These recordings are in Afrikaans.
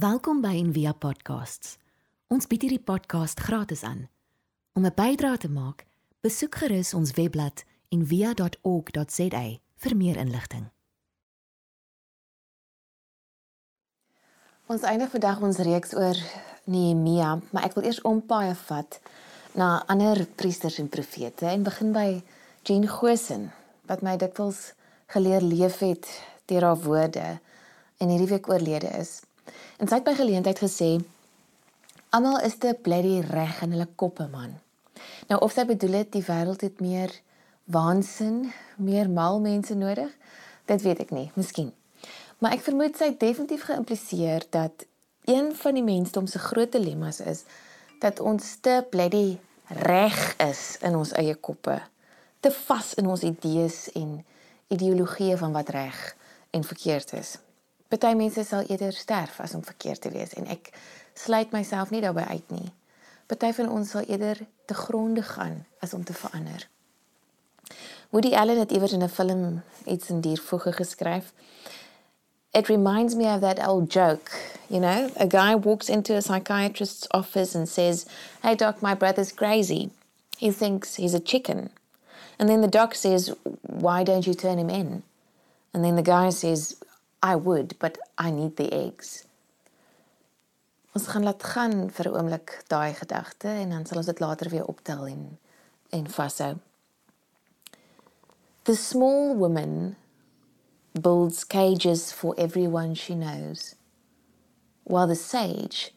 Welkom by Envia Podcasts. Ons bied hierdie podcast gratis aan. Om 'n bydrae te maak, besoek gerus ons webblad en via.org.za vir meer inligting. Ons eindig vandag ons reeks oor Nehemia, maar ek wil eers ompaai vat na ander priesters en profete en begin by Jean Gosen wat my dikwels geleer leef het deur haar woorde en hierdie week oorlede is. En sy het by geleentheid gesê almal is te bloody reg in hulle koppe man. Nou of sy bedoel het die wêreld het meer waansin, meer mal mense nodig? Dit weet ek nie, miskien. Maar ek vermoed sy het definitief geïmpliseer dat een van die mensdom se groot dilemma's is dat ons te bloody reg is in ons eie koppe, te vas in ons idees en ideologieë van wat reg en verkeerd is. Party mense sal eerder sterf as om verkeerd te wees en ek sluit myself nie daarbey uit nie. Party van ons sal eerder te gronde gaan as om te verander. Woody Allen het iewers in 'n film iets in diervoege geskryf. It reminds me of that old joke, you know, a guy walks into a psychiatrist's office and says, "Hey doc, my brother's crazy. He thinks he's a chicken." And then the doc says, "Why don't you turn him in?" And then the guy says, "I would, but I need the eggs." Ons gaan laat gaan vir 'n oomblik daai gedagte en dan sal ons dit later weer optel en en vashou. The small woman builds cages for everyone she knows, while the sage,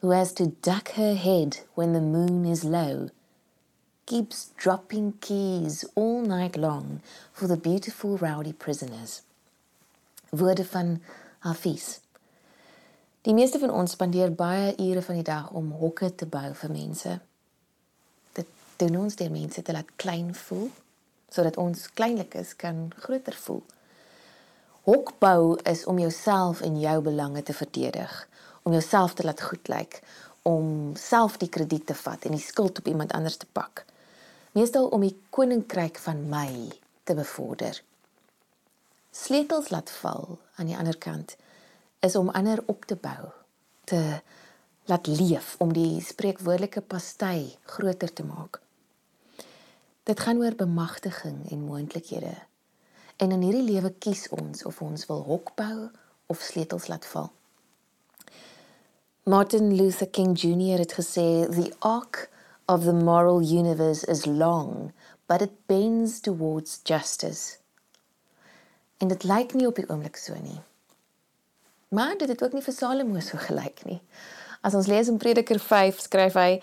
who has to duck her head when the moon is low, keeps dropping keys all night long for the beautiful rowdy prisoners. Woorde van Hafiz. Die meeste van ons spandeer baie ure van die dag om hokke te bou vir mense. Dit doen ons deur mense te laat klein voel sodat ons kleinlikes kan groter voel. Hokbou is om jouself en jou belange te verdedig, om jouself te laat goed lyk, om self die krediet te vat en die skuld op iemand anders te pak. Meestal om die koninkryk van my te bevorder. Sleutels laat val aan die ander kant is om ander op te bou, te laat leef om die spreekwoordelike pasty groter te maak. Dit gaan oor bemagtiging en moontlikhede. En in hierdie lewe kies ons of ons wil hok bou of sleutels laat val. Martin Luther King Jr het gesê the arc of the moral universe is long but it bends towards justice. En dit lyk nie op die oomblik so nie. Maar dit het ook nie vir Salomo so gelyk nie. As ons lees in Prediker 5 skryf hy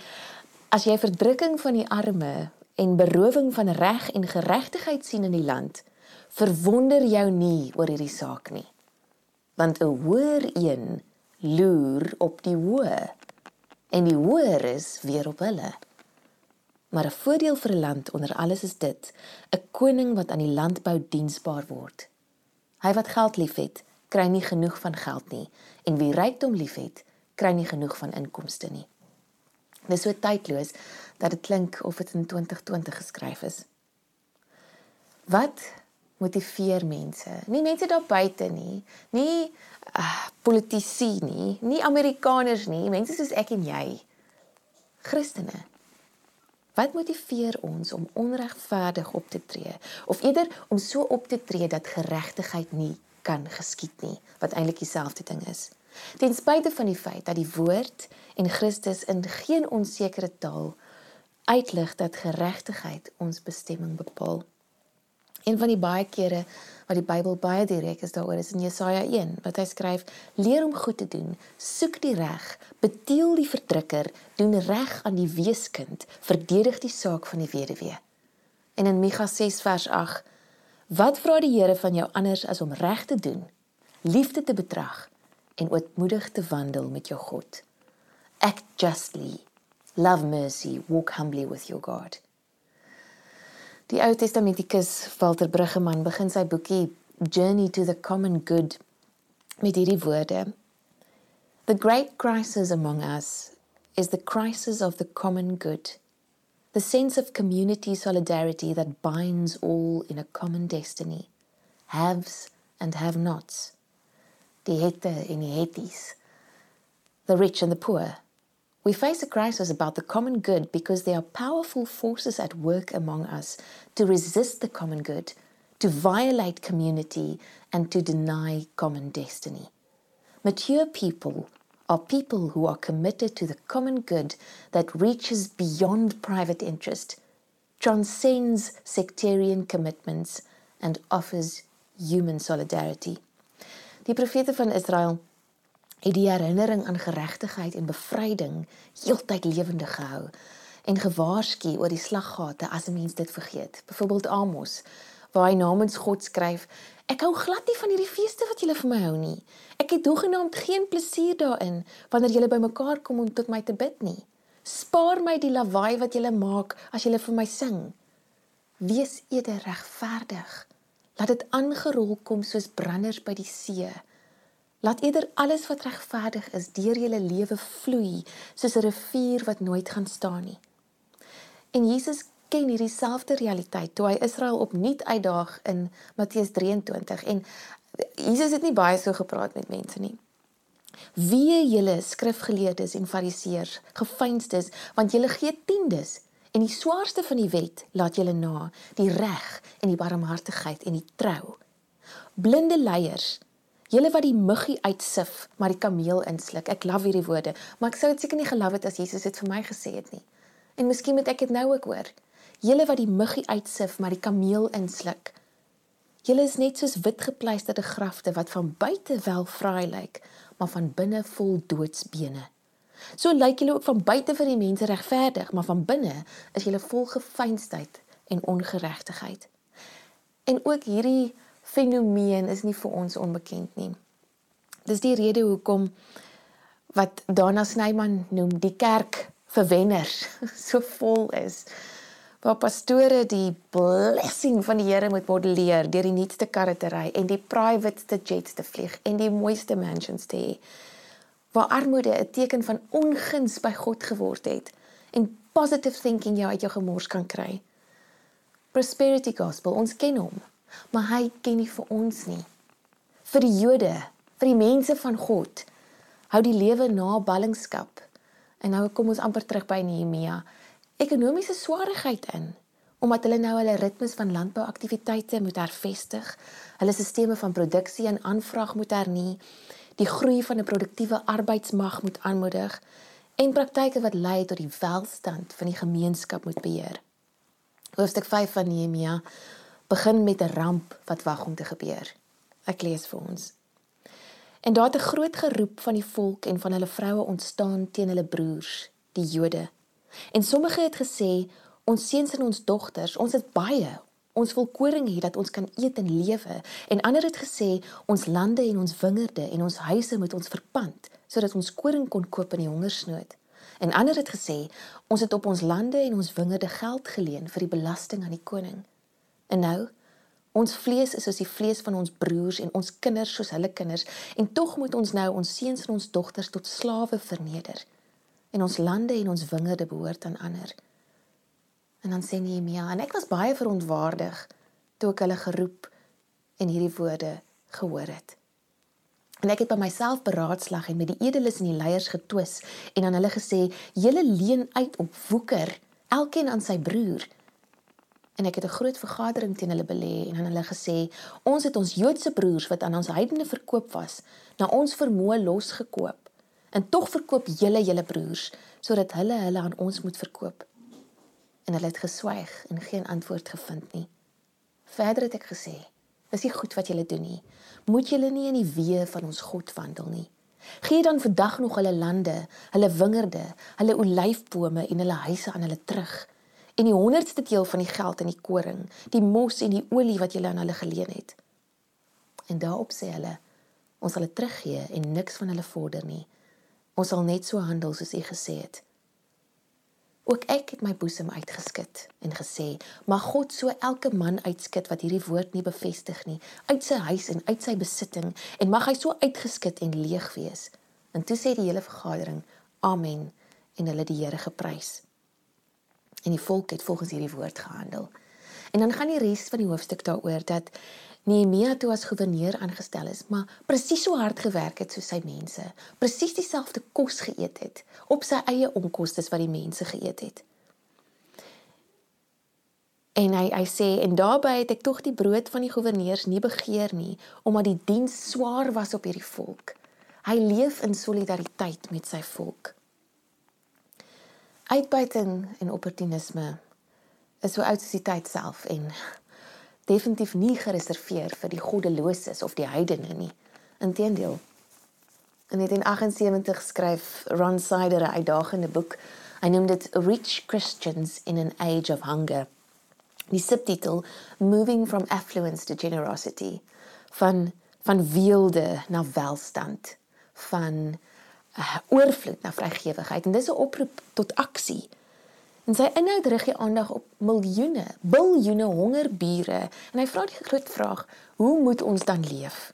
as jy verdrukking van die arme en berowing van reg en geregtigheid sien in die land, verwonder jou nie oor hierdie saak nie. Want 'n hoër een loer op die hoë en die hoër is weer op hulle. Maar 'n voordeel vir 'n land onder alles is dit: 'n koning wat aan die landbou diensbaar word. Hy wat geld liefhet, kry nie genoeg van geld nie, en wie rykdom liefhet, kry nie genoeg van inkomste nie. Dit is so tydloos dat dit klink of dit in 2020 geskryf is. Wat motiveer mense? Nie mense daar buite nie, nie uh, politici nie, nie Amerikaners nie, mense soos ek en jy. Christene. Wat motiveer ons om onregverdig op te tree of eerder om so op te tree dat geregtigheid nie kan geskied nie, wat eintlik dieselfde ding is? Ten spyte van die feit dat die woord en Christus in geen onsekere taal uitlig dat geregtigheid ons bestemming bepaal. Een van die baie kere wat die Bybel baie direk is daaroor is in Jesaja 1 wat hy skryf: "Leer om goed te doen, soek die reg, beteel die verdrukker, doen reg aan die weeskind, verdedig die saak van die weduwee." En in Micha 6 vers 8: "Wat vra die Here van jou anders as om reg te doen, liefde te betrag en ootmoedig te wandel met jou God?" Act justly, love mercy, walk humbly with your God. Die Ou Testamentikus Walter Bruggeman begin sy boekie Journey to the Common Good met hierdie woorde: The great crisis among us is the crisis of the common good. The sense of community solidarity that binds all in a common destiny. Haves and have-nots. Die hette en die hetties the rich and the poor. We face a crisis about the common good because there are powerful forces at work among us to resist the common good, to violate community, and to deny common destiny. Mature people are people who are committed to the common good that reaches beyond private interest, transcends sectarian commitments, and offers human solidarity. Die profete van Israel het die herinnering aan geregtigheid en bevryding heeltyd lewendig gehou en gewaarsku oor die slaggate as 'n mens dit vergeet. Byvoorbeeld Amos waar hy namens God skryf: Ek hou glad nie van hierdie feeste wat julle vir my hou nie. Ek het hoegenaamd geen plesier daarin wanneer julle bymekaar kom om tot my te bid nie. Spaar my die lawaai wat julle maak as julle vir my sing. Wees eerder regverdig. Laat dit aangerol kom soos branders by die see. Laat eerder alles wat regverdig is deur julle lewe vloei soos 'n rivier wat nooit gaan staan nie. En Jesus ken hierdie selfde realiteit toe hy Israel opnuut uitdaag in Matteus 23 en Jesus het nie baie so gepraat met mense nie. Wie julle skrifgeleerdes en fariseërs, gefeinstes, want julle gee tiendes en die swaarste van die wet laat julle na, die reg en die barmhartigheid en die trou. Blinde leiers Julle wat die muggie uitsif, maar die kameel insluk. Ek love hierdie woorde, maar ek sou dit seker nie geloof het as Jesus dit vir my gesê het nie. En miskien moet ek dit nou ook hoor. Julle wat die muggie uitsif, maar die kameel insluk. Julle is net soos witgepleisterde grafte wat van buite wel fraai lyk, maar van binne vol doodsbene. So lyk julle ook van buite vir die mense regverdig, maar van binne is julle vol gefeinsdheid en ongeregtigheid. En ook hierdie fenomeen is nie vir ons onbekend nie. Dis die rede hoekom wat Dana Snyman noem die kerk vir wenners so vol is. Waar pastore die blessing van die Here moet modelleer deur die nuutste karre te ry en die private jets te vlieg en die mooiste mansions te hê. Waar armoede 'n teken van onguns by God geword het en positive thinking jou uit jou gemors kan kry. Prosperity gospel, ons ken hom maar hy ken nie vir ons nie. Vir die Jode, vir die mense van God, hou die lewe na ballingskap. En nou kom ons amper terug by Nehemia. Ekonomiese swaarheid in omdat hulle nou hulle ritmes van landbouaktiwiteite moet hervestig, hulle sisteme van produksie en aanvraag moet hernie, die groei van 'n produktiewe arbeidsmag moet aanmoedig en praktyke wat lei tot die welstand van die gemeenskap moet beheer. Hoofstuk 5 van Nehemia begin met 'n ramp wat wag om te gebeur. Ek lees vir ons. En daar het 'n groot geroep van die volk en van hulle vroue ontstaan teen hulle broers, die Jode. En sommige het gesê, ons seuns en ons dogters, ons het baie, ons wil koring hê dat ons kan eet en lewe. En ander het gesê, ons lande en ons wingerde en ons huise moet ons verpand sodat ons koring kon koop in die hongersnood. En ander het gesê, ons het op ons lande en ons wingerde geld geleen vir die belasting aan die koning. En nou, ons vlees is soos die vlees van ons broers en ons kinders soos hulle kinders, en tog moet ons nou ons seuns en ons dogters tot slawe verneder. En ons lande en ons wingerde behoort aan ander. En dan sê Nehemia, en ek was baie verontwaardig toe ek hulle geroep en hierdie woorde gehoor het. En ek het by myself beraadslag en met die edeles en die leiers getwis en aan hulle gesê: "Julle leen uit op woeker, elkeen aan sy broer." En ek het 'n groot vergadering teen hulle belê en aan hulle gesê ons het ons Joodse broers wat aan ons heidene verkoop was na ons vermoë losgekoop. En tog verkoop julle julle broers sodat hulle hulle aan ons moet verkoop. En hulle het geswyg en geen antwoord gevind nie. Verder het ek gesê dis nie goed wat julle doen nie. Moet julle nie in die weë van ons God wandel nie. Gee dan vandag nog hulle lande hulle wingerde hulle olyfbome en hulle huise aan hulle terug en die honderdste deel van die geld in die koring, die mos en die olie wat jy aan hulle geleen het. En daarop sê hulle, ons sal dit teruggee en niks van hulle vorder nie. Ons sal net so handel soos u gesê het. Ook ek het my boesem uitgeskit en gesê, mag God so elke man uitskit wat hierdie woord nie bevestig nie, uit sy huis en uit sy besitting en mag hy so uitgeskit en leeg wees. En toe sê die hele vergadering, amen en hulle die Here geprys en die volk het volgens hierdie woord gehandel. En dan gaan die res van die hoofstuk daaroor dat Nehemia toe as goewerneur aangestel is, maar presies so hard gewerk het soos sy mense, presies dieselfde kos geëet het op sy eie onkoste wat die mense geëet het. En hy hy sê en daarbey het ek tog die brood van die goewerneurs nie begeer nie omdat die diens swaar was op hierdie volk. Hy leef in solidariteit met sy volk. Uitbuiting en opportunisme is so oud as die tyd self en definitief nie gereserveer vir die goddeloses of die heidene nie. Inteendeel. In 1978 skryf Ron Sider 'n uitdagende boek. Hy noem dit Rich Christians in an Age of Hunger die subtitel Moving from Affluence to Generosity van van weelde na welstand van uh, oorvloed na vrygewigheid en dis 'n oproep tot aksie. En sy inhoud rig die aandag op miljoene, biljoene hongerbure en hy vra die groot vraag: Hoe moet ons dan leef?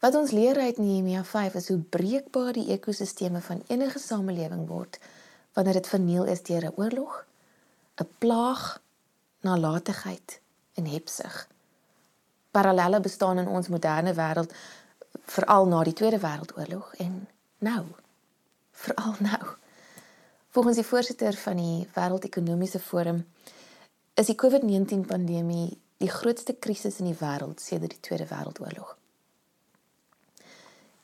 Wat ons leer uit Nehemia 5 is hoe breekbaar die ekosisteme van enige samelewing word wanneer dit verniel is deur 'n oorlog 'n plaag, nalatigheid en hebsug. Parallelle bestaan in ons moderne wêreld veral na die Tweede Wêreldoorlog en nou veral nou. Volgens die voorsitter van die Wêreldekonomiese Forum is die COVID-19 pandemie die grootste krisis in die wêreld sedert die Tweede Wêreldoorlog.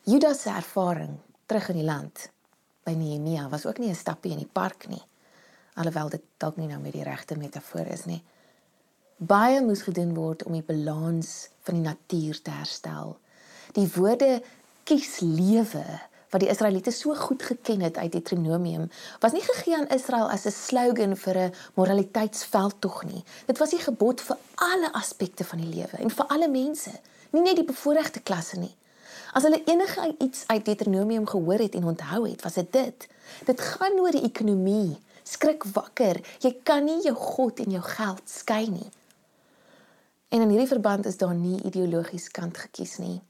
Judas se ervaring terug in die land by Nehemia was ook nie 'n stappie in die park nie alhoewel dit dalk nie nou met die regte metafoor is nie. Baie moes gedoen word om die balans van die natuur te herstel. Die woorde kies lewe wat die Israeliete so goed geken het uit Deuteronomium was nie gegee aan Israel as 'n slogan vir 'n moraliteitsveldtog nie. Dit was die gebod vir alle aspekte van die lewe en vir alle mense, nie net die bevoordeelde klasse nie. As hulle enige iets uit Deuteronomium gehoor het en onthou het, was dit dit. Dit gaan oor die ekonomie, skrik wakker. Jy kan nie jou God en jou geld skei nie. En in hierdie verband is daar nie ideologies kant gekies nie.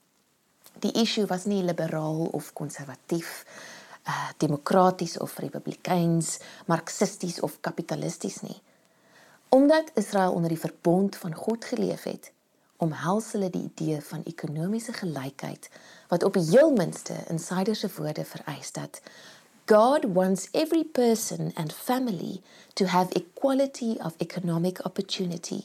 Die issue was nie liberaal of konservatief, uh demokraties of republikeins, marxisties of kapitalisties nie. Omdat Israel onder die verbond van God geleef het, omhels hulle die idee van ekonomiese gelykheid wat op die heel minste in Syder se woorde vereis dat God wants every person and family to have equality of economic opportunity,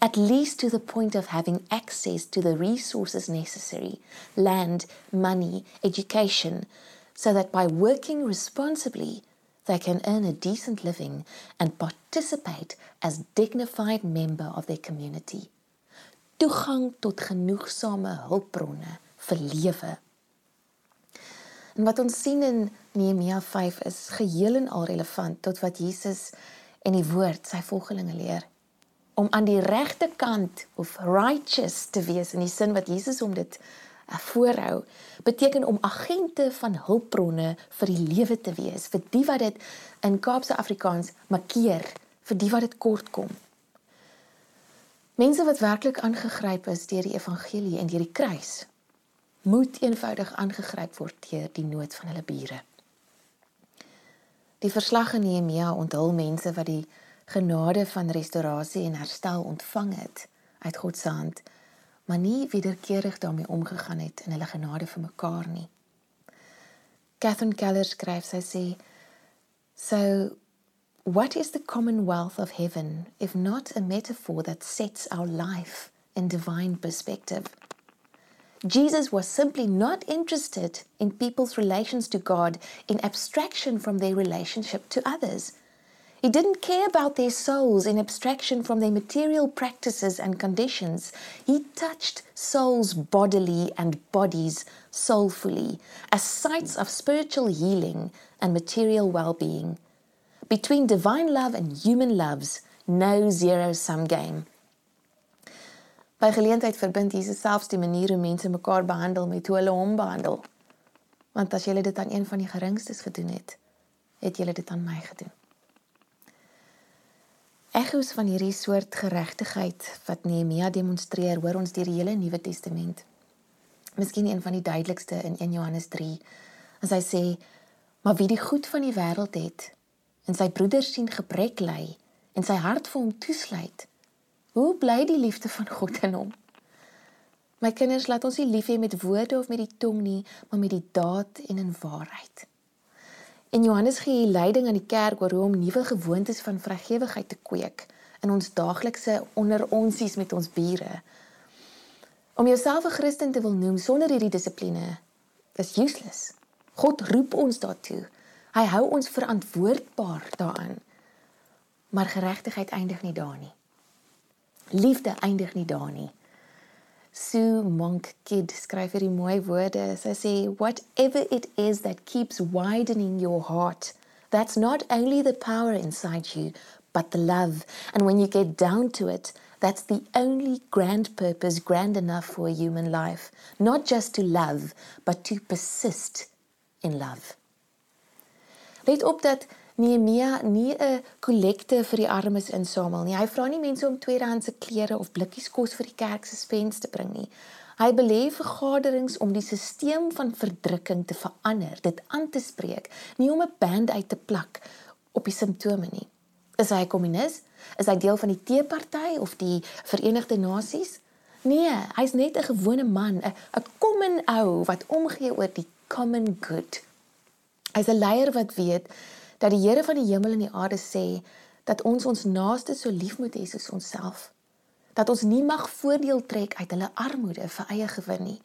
at least to the point of having access to the resources necessary land, money, education so that by working responsibly, they can earn a decent living and participate as dignified member of their community. Toegang tot genoegsame hulpbronne vir lewe En wat ons sien in Nehemia 5 is geheel en al relevant tot wat Jesus en die woord sy volgelinge leer om aan die regte kant of righteous te wees in die sin wat Jesus hom dit uh, voorhou beteken om agente van hulpbronne vir die lewe te wees vir die wat dit in Kaapse Afrikaans markeer vir die wat dit kort kom mense wat werklik aangegryp is deur die evangelie en deur die kruis moet eenvoudig aangegryp word deur die nood van hulle bure. Die verslag in Nehemia onthul mense wat die genade van restaurasie en herstel ontvang het uit God se hand, maar nie wederkerig daarmee omgegaan het in hulle genade vir mekaar nie. Catherine Keller skryf sy sê so what is the commonwealth of heaven if not a metaphor that sets our life in divine perspective? Jesus was simply not interested in people's relations to God in abstraction from their relationship to others. He didn't care about their souls in abstraction from their material practices and conditions. He touched souls bodily and bodies soulfully as sites of spiritual healing and material well being. Between divine love and human loves, no zero sum game. By geleentheid verbind Jesus selfs die manier hoe mense mekaar behandel met hoe hulle hom behandel. Want as jy dit aan een van die geringstes gedoen het, het jy dit aan my gedoen. Ekkos van hierdie soort geregtigheid wat Nehemia demonstreer, hoor ons deur die hele Nuwe Testament. Miskien een van die duidelikste in 1 Johannes 3, as hy sê: "Maar wie die goed van die wêreld het en sy broeders sien gebrek ly en sy hart vir hom toesluit, Hoe bly die liefde van God in hom? My kinders, laat ons nie lief hê met woorde of met die tong nie, maar met die daad en in waarheid. En Johannes gee hier leiding aan die kerk oor hoe om nuwe gewoontes van vrygewigheid te kweek in ons daaglikse onder onsies met ons bure. Om jouself 'n Christen te wil noem sonder hierdie dissipline is useless. God roep ons daartoe. Hy hou ons verantwoordbaar daaraan. Maar geregtigheid eindig nie daar nie. Liefde eindig nie daar nie. Sue Monk Kidd skryf hierdie mooi woorde. Sy sê whatever it is that keeps widening your heart, that's not only the power inside you, but the love. And when you get down to it, that's the only grand purpose grand enough for a human life, not just to love, but to persist in love. Let op dat Nehemia nie 'n kollekte vir die armes insamel nie. Hy vra nie mense om tweedehandse klere of blikkies kos vir die kerk se spens te bring nie. Hy belê vergaderings om die stelsel van verdrukking te verander, dit aan te spreek, nie om 'n band uit te plak op die simptome nie. Is hy 'n kommunis? Is hy deel van die Teeparty of die Verenigde Nasies? Nee, hy's net 'n gewone man, 'n 'n common ou wat omgee oor die common good. Hy's 'n leier wat weet dat die Here van die hemel en die aarde sê dat ons ons naaste so lief moet hê soos onsself. Dat ons nie mag voordeel trek uit hulle armoede vir eie gewin nie.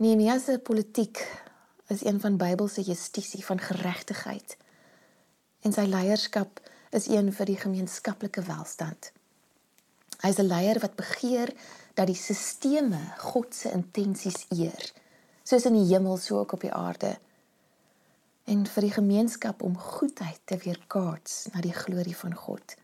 Nehemia se politiek is een van Bybelse justisie van geregtigheid. En sy leierskap is een vir die gemeenskaplike welstand. Hy is 'n leier wat begeer dat die sisteme God se intensies eer, soos in die hemel so ook op die aarde en vir die gemeenskap om goedheid te weerkaats na die glorie van God.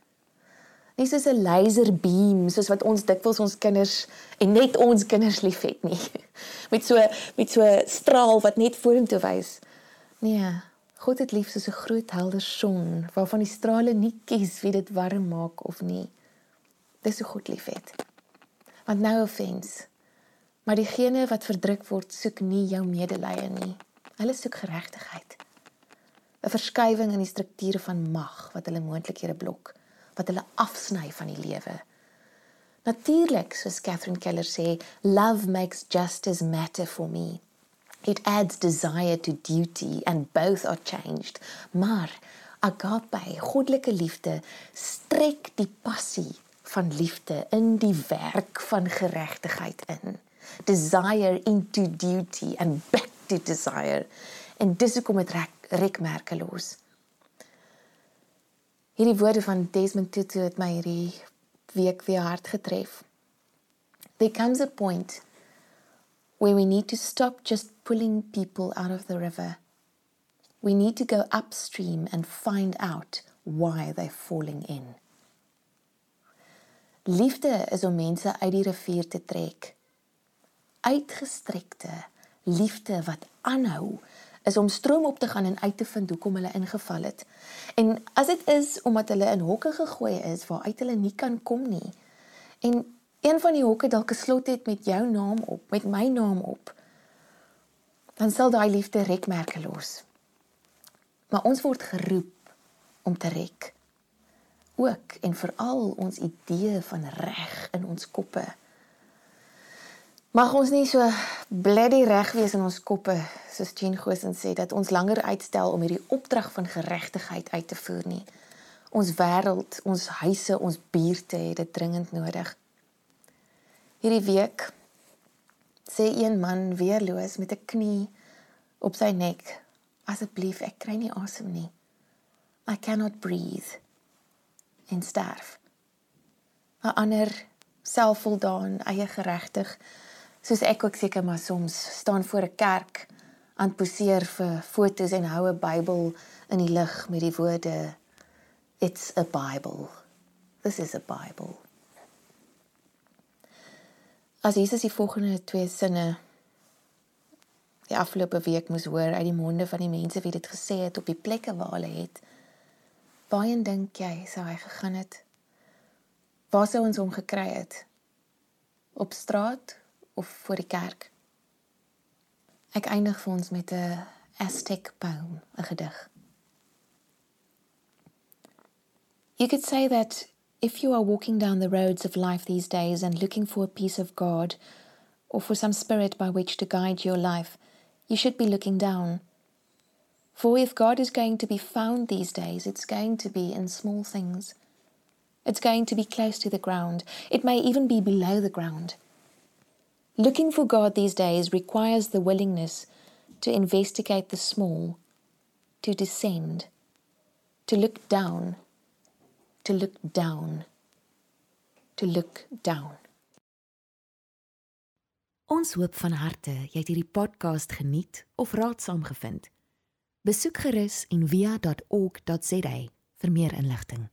Nie soos 'n laser beam soos wat ons dikwels ons kinders en net ons kinders liefhet nie. Met so met so straal wat net vorentoe wys. Nee, God het lief soos 'n groot helder son waarvan die strale nie kies wie dit warm maak of nie. Dis hoe God liefhet. Want nou offense. Maar diegene wat verdruk word, soek nie jou medelee nie. Hulle soek geregtigheid. 'n verskywing in die strukture van mag wat hulle moontlikhede blok, wat hulle afsny van die lewe. Natuurlik, soos Catherine Keller sê, love makes justice matter for me. It adds desire to duty and both are changed. Maar agape, goddelike liefde, strek die passie van liefde in die werk van geregtigheid in. Desire into duty and back to desire. En dis hoekom dit reg rekmerke los. Hierdie woorde van Desmond Tutu het my hierdie week weer hard getref. There comes a point where we need to stop just pulling people out of the river. We need to go upstream and find out why they're falling in. Liefde is om mense uit die rivier te trek. Uitgestrekte liefde wat aanhou is om stroom op te gaan en uit te vind hoekom hulle ingeval het. En as dit is omdat hulle in hokke gegooi is waar uit hulle nie kan kom nie. En een van die hokke dalk 'n slot het met jou naam op, met my naam op. Dan sal daai liefde rekmerke los. Maar ons word geroep om te rek. Ook en veral ons idee van reg in ons koppe. Mag ons nie so bloody reg wees in ons koppe soos Jean Gosen sê dat ons langer uitstel om hierdie opdrag van geregtigheid uit te voer nie. Ons wêreld, ons huise, ons buurte het dit dringend nodig. Hierdie week sê een man weerloos met 'n knie op sy nek: "Asseblief, ek kry nie asem nie. I cannot breathe." En sterf. 'n Ander selfvoldaan, eie geregtig soos ek ook seker maar soms staan voor 'n kerk aan poseer vir fotos en hou 'n Bybel in die lig met die woorde it's a bible. This is a bible. As Jesus die volgende twee sinne die afgelope week moes hoor uit die monde van die mense wie dit gesê het op die plekke waar hulle het waarheen dink jy sou hy gegaan het? Waar sou ons hom gekry het? Op straat of voor die kerk. Ek eindig vir ons met 'n Aztec poem, 'n gedig. You could say that If you are walking down the roads of life these days and looking for a piece of God or for some spirit by which to guide your life, you should be looking down. For if God is going to be found these days, it's going to be in small things. It's going to be close to the ground. It may even be below the ground. Looking for God these days requires the willingness to investigate the small, to descend, to look down, to look down, to look down. Ons hoop van harte jy het hierdie podcast geniet of raadsaam gevind. Besoek gerus en via.ok.za vir meer inligting.